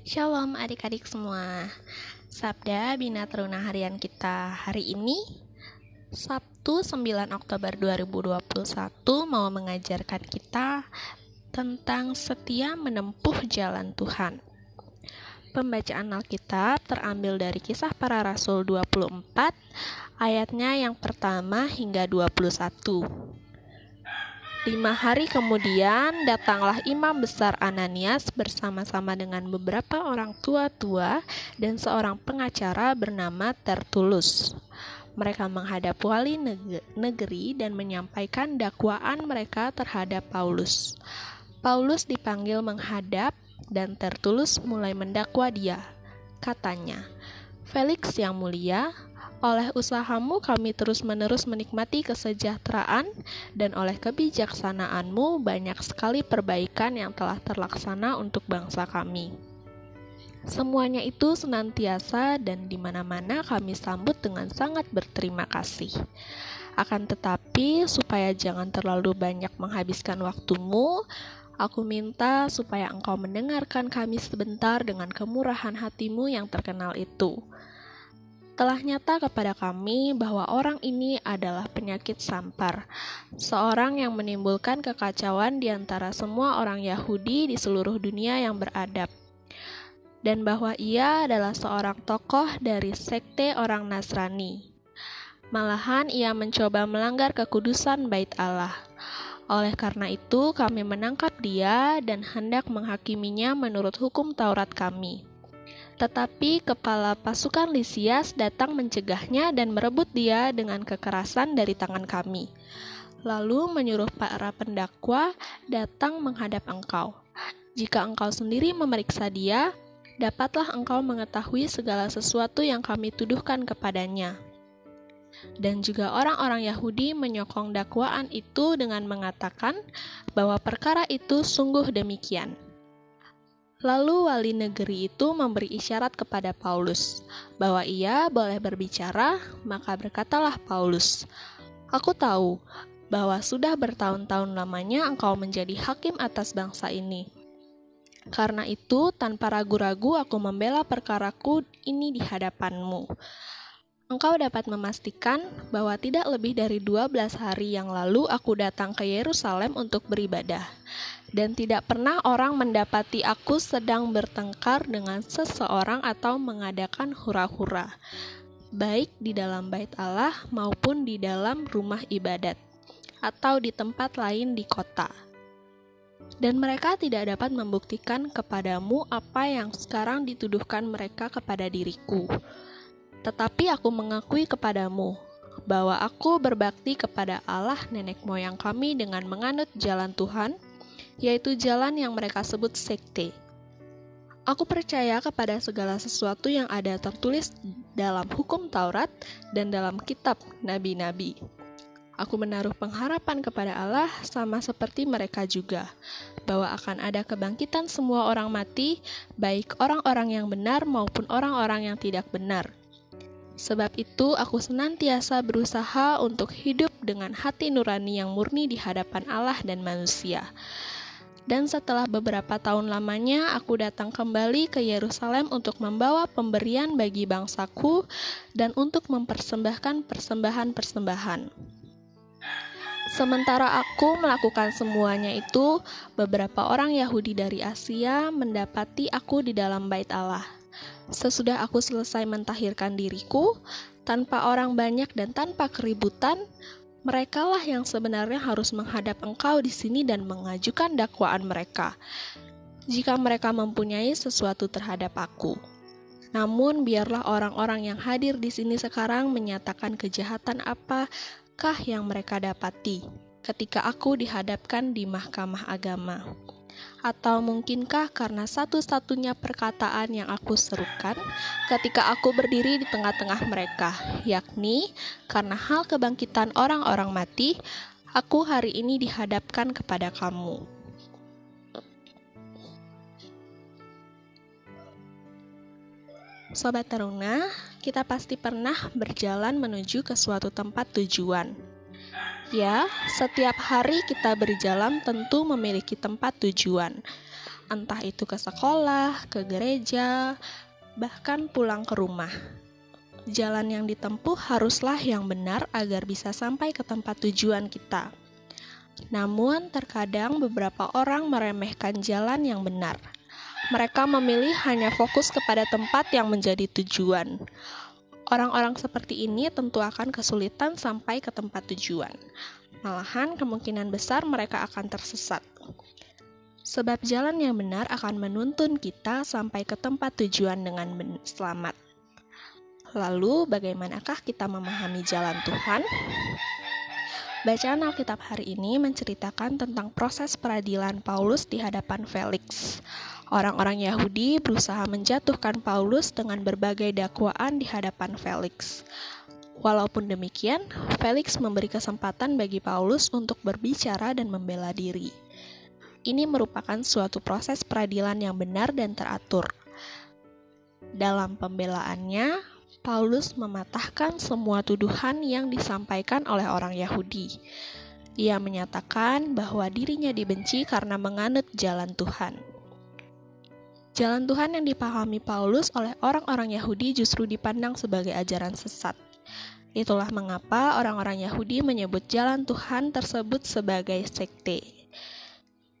Shalom adik-adik semua. Sabda Bina Teruna Harian kita hari ini Sabtu 9 Oktober 2021 mau mengajarkan kita tentang setia menempuh jalan Tuhan. Pembacaan Alkitab terambil dari kisah para rasul 24 ayatnya yang pertama hingga 21 Lima hari kemudian datanglah imam besar Ananias bersama-sama dengan beberapa orang tua-tua dan seorang pengacara bernama Tertulus. Mereka menghadap wali negeri dan menyampaikan dakwaan mereka terhadap Paulus. Paulus dipanggil menghadap dan Tertulus mulai mendakwa dia. Katanya, Felix yang mulia, oleh usahamu kami terus-menerus menikmati kesejahteraan dan oleh kebijaksanaanmu banyak sekali perbaikan yang telah terlaksana untuk bangsa kami. Semuanya itu senantiasa dan di mana-mana kami sambut dengan sangat berterima kasih. Akan tetapi, supaya jangan terlalu banyak menghabiskan waktumu, Aku minta supaya engkau mendengarkan kami sebentar dengan kemurahan hatimu yang terkenal itu telah nyata kepada kami bahwa orang ini adalah penyakit sampar, seorang yang menimbulkan kekacauan di antara semua orang Yahudi di seluruh dunia yang beradab, dan bahwa ia adalah seorang tokoh dari sekte orang Nasrani. Malahan ia mencoba melanggar kekudusan bait Allah. Oleh karena itu, kami menangkap dia dan hendak menghakiminya menurut hukum Taurat kami. Tetapi kepala pasukan Lisias datang mencegahnya dan merebut dia dengan kekerasan dari tangan kami. Lalu menyuruh para pendakwa datang menghadap engkau. Jika engkau sendiri memeriksa dia, dapatlah engkau mengetahui segala sesuatu yang kami tuduhkan kepadanya. Dan juga orang-orang Yahudi menyokong dakwaan itu dengan mengatakan bahwa perkara itu sungguh demikian. Lalu wali negeri itu memberi isyarat kepada Paulus bahwa ia boleh berbicara, maka berkatalah Paulus, "Aku tahu bahwa sudah bertahun-tahun lamanya engkau menjadi hakim atas bangsa ini. Karena itu, tanpa ragu-ragu aku membela perkaraku ini di hadapanmu." Engkau dapat memastikan bahwa tidak lebih dari 12 hari yang lalu aku datang ke Yerusalem untuk beribadah dan tidak pernah orang mendapati aku sedang bertengkar dengan seseorang atau mengadakan hura-hura, baik di dalam bait Allah maupun di dalam rumah ibadat, atau di tempat lain di kota. Dan mereka tidak dapat membuktikan kepadamu apa yang sekarang dituduhkan mereka kepada diriku. Tetapi aku mengakui kepadamu bahwa aku berbakti kepada Allah nenek moyang kami dengan menganut jalan Tuhan, yaitu jalan yang mereka sebut sekte. Aku percaya kepada segala sesuatu yang ada tertulis dalam hukum Taurat dan dalam kitab nabi-nabi. Aku menaruh pengharapan kepada Allah sama seperti mereka juga, bahwa akan ada kebangkitan semua orang mati, baik orang-orang yang benar maupun orang-orang yang tidak benar. Sebab itu, aku senantiasa berusaha untuk hidup dengan hati nurani yang murni di hadapan Allah dan manusia dan setelah beberapa tahun lamanya, aku datang kembali ke Yerusalem untuk membawa pemberian bagi bangsaku dan untuk mempersembahkan persembahan-persembahan. Sementara aku melakukan semuanya itu, beberapa orang Yahudi dari Asia mendapati aku di dalam bait Allah. Sesudah aku selesai mentahirkan diriku, tanpa orang banyak dan tanpa keributan, Merekalah yang sebenarnya harus menghadap engkau di sini dan mengajukan dakwaan mereka, jika mereka mempunyai sesuatu terhadap aku. Namun, biarlah orang-orang yang hadir di sini sekarang menyatakan kejahatan apakah yang mereka dapati ketika aku dihadapkan di mahkamah agama. Atau mungkinkah karena satu-satunya perkataan yang aku serukan ketika aku berdiri di tengah-tengah mereka, yakni karena hal kebangkitan orang-orang mati, aku hari ini dihadapkan kepada kamu. Sobat Taruna, kita pasti pernah berjalan menuju ke suatu tempat tujuan. Ya, setiap hari kita berjalan tentu memiliki tempat tujuan. entah itu ke sekolah, ke gereja, bahkan pulang ke rumah. Jalan yang ditempuh haruslah yang benar agar bisa sampai ke tempat tujuan kita. Namun, terkadang beberapa orang meremehkan jalan yang benar. Mereka memilih hanya fokus kepada tempat yang menjadi tujuan. Orang-orang seperti ini tentu akan kesulitan sampai ke tempat tujuan. Malahan, kemungkinan besar mereka akan tersesat. Sebab jalan yang benar akan menuntun kita sampai ke tempat tujuan dengan selamat. Lalu, bagaimanakah kita memahami jalan Tuhan? Bacaan Alkitab hari ini menceritakan tentang proses peradilan Paulus di hadapan Felix. Orang-orang Yahudi berusaha menjatuhkan Paulus dengan berbagai dakwaan di hadapan Felix. Walaupun demikian, Felix memberi kesempatan bagi Paulus untuk berbicara dan membela diri. Ini merupakan suatu proses peradilan yang benar dan teratur. Dalam pembelaannya, Paulus mematahkan semua tuduhan yang disampaikan oleh orang Yahudi. Ia menyatakan bahwa dirinya dibenci karena menganut jalan Tuhan. Jalan Tuhan yang dipahami Paulus oleh orang-orang Yahudi justru dipandang sebagai ajaran sesat. Itulah mengapa orang-orang Yahudi menyebut jalan Tuhan tersebut sebagai sekte.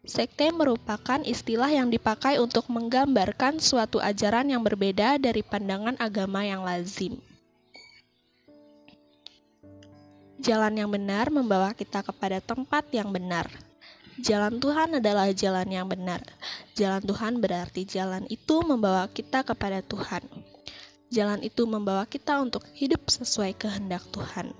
Sekte merupakan istilah yang dipakai untuk menggambarkan suatu ajaran yang berbeda dari pandangan agama yang lazim. Jalan yang benar membawa kita kepada tempat yang benar. Jalan Tuhan adalah jalan yang benar. Jalan Tuhan berarti jalan itu membawa kita kepada Tuhan. Jalan itu membawa kita untuk hidup sesuai kehendak Tuhan.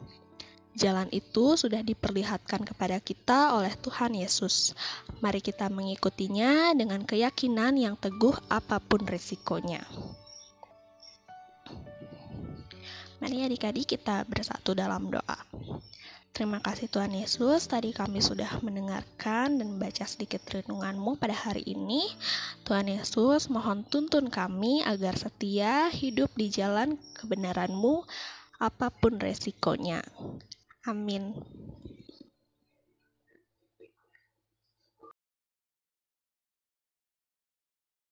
Jalan itu sudah diperlihatkan kepada kita oleh Tuhan Yesus. Mari kita mengikutinya dengan keyakinan yang teguh apa pun risikonya. Mari adik-adik kita bersatu dalam doa. Terima kasih Tuhan Yesus, tadi kami sudah mendengarkan dan membaca sedikit renunganmu pada hari ini. Tuhan Yesus, mohon tuntun kami agar setia hidup di jalan kebenaranmu apa pun resikonya. Amin.